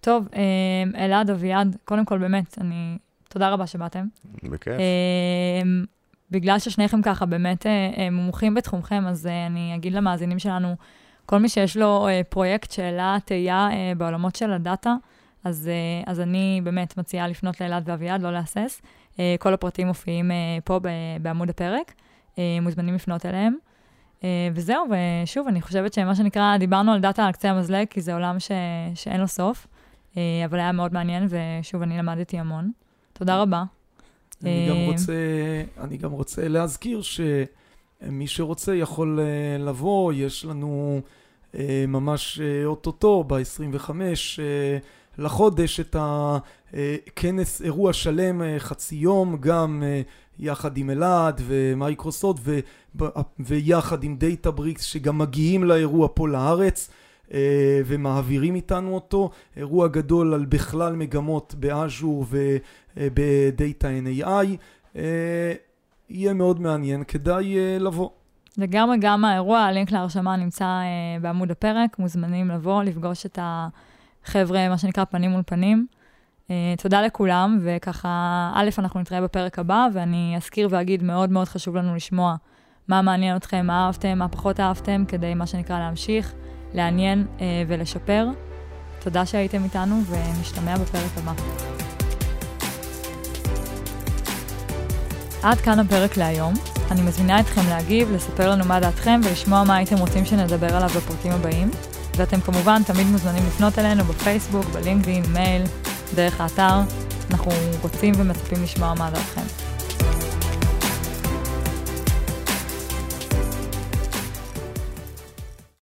טוב, אה, אלעד, אביעד, קודם כל באמת, אני... תודה רבה שבאתם. בכיף. בגלל ששניכם ככה באמת מומחים בתחומכם, אז אני אגיד למאזינים שלנו, כל מי שיש לו פרויקט שאלה, תהייה בעולמות של הדאטה, אז, uh, אז אני באמת מציעה לפנות לאלעד ואביעד, לא להסס. Uh, כל הפרטים מופיעים uh, פה בעמוד הפרק, מוזמנים לפנות אליהם. וזהו, ושוב, אני חושבת שמה שנקרא, דיברנו על דאטה על קצה המזלג, כי זה עולם ש, שאין לו סוף, אבל היה מאוד מעניין, ושוב, אני למדתי המון. תודה רבה. אני גם רוצה, אני גם רוצה להזכיר שמי שרוצה יכול לבוא, יש לנו ממש אוטוטו, ב-25 לחודש, את הכנס, אירוע שלם, חצי יום, גם יחד עם אלעד ומייקרוסופט ויחד עם Databricks שגם מגיעים לאירוע פה לארץ ומעבירים איתנו אותו, אירוע גדול על בכלל מגמות ב Azure ובדאטה and AI, יהיה מאוד מעניין, כדאי לבוא. לגמרי, גם האירוע, הלינק להרשמה נמצא בעמוד הפרק, מוזמנים לבוא, לפגוש את החבר'ה, מה שנקרא פנים מול פנים. Uh, תודה לכולם, וככה, א', אנחנו נתראה בפרק הבא, ואני אזכיר ואגיד, מאוד מאוד חשוב לנו לשמוע מה מעניין אתכם, מה אהבתם, מה פחות אהבתם, כדי, מה שנקרא, להמשיך, לעניין uh, ולשפר. תודה שהייתם איתנו, ונשתמע בפרק הבא. עד כאן הפרק להיום. אני מזמינה אתכם להגיב, לספר לנו מה דעתכם ולשמוע מה הייתם רוצים שנדבר עליו בפרקים הבאים. ואתם כמובן תמיד מוזמנים לפנות אלינו בפייסבוק, בלינקדאין, מייל, דרך האתר. אנחנו רוצים ומצפים לשמוע מה דעתכם.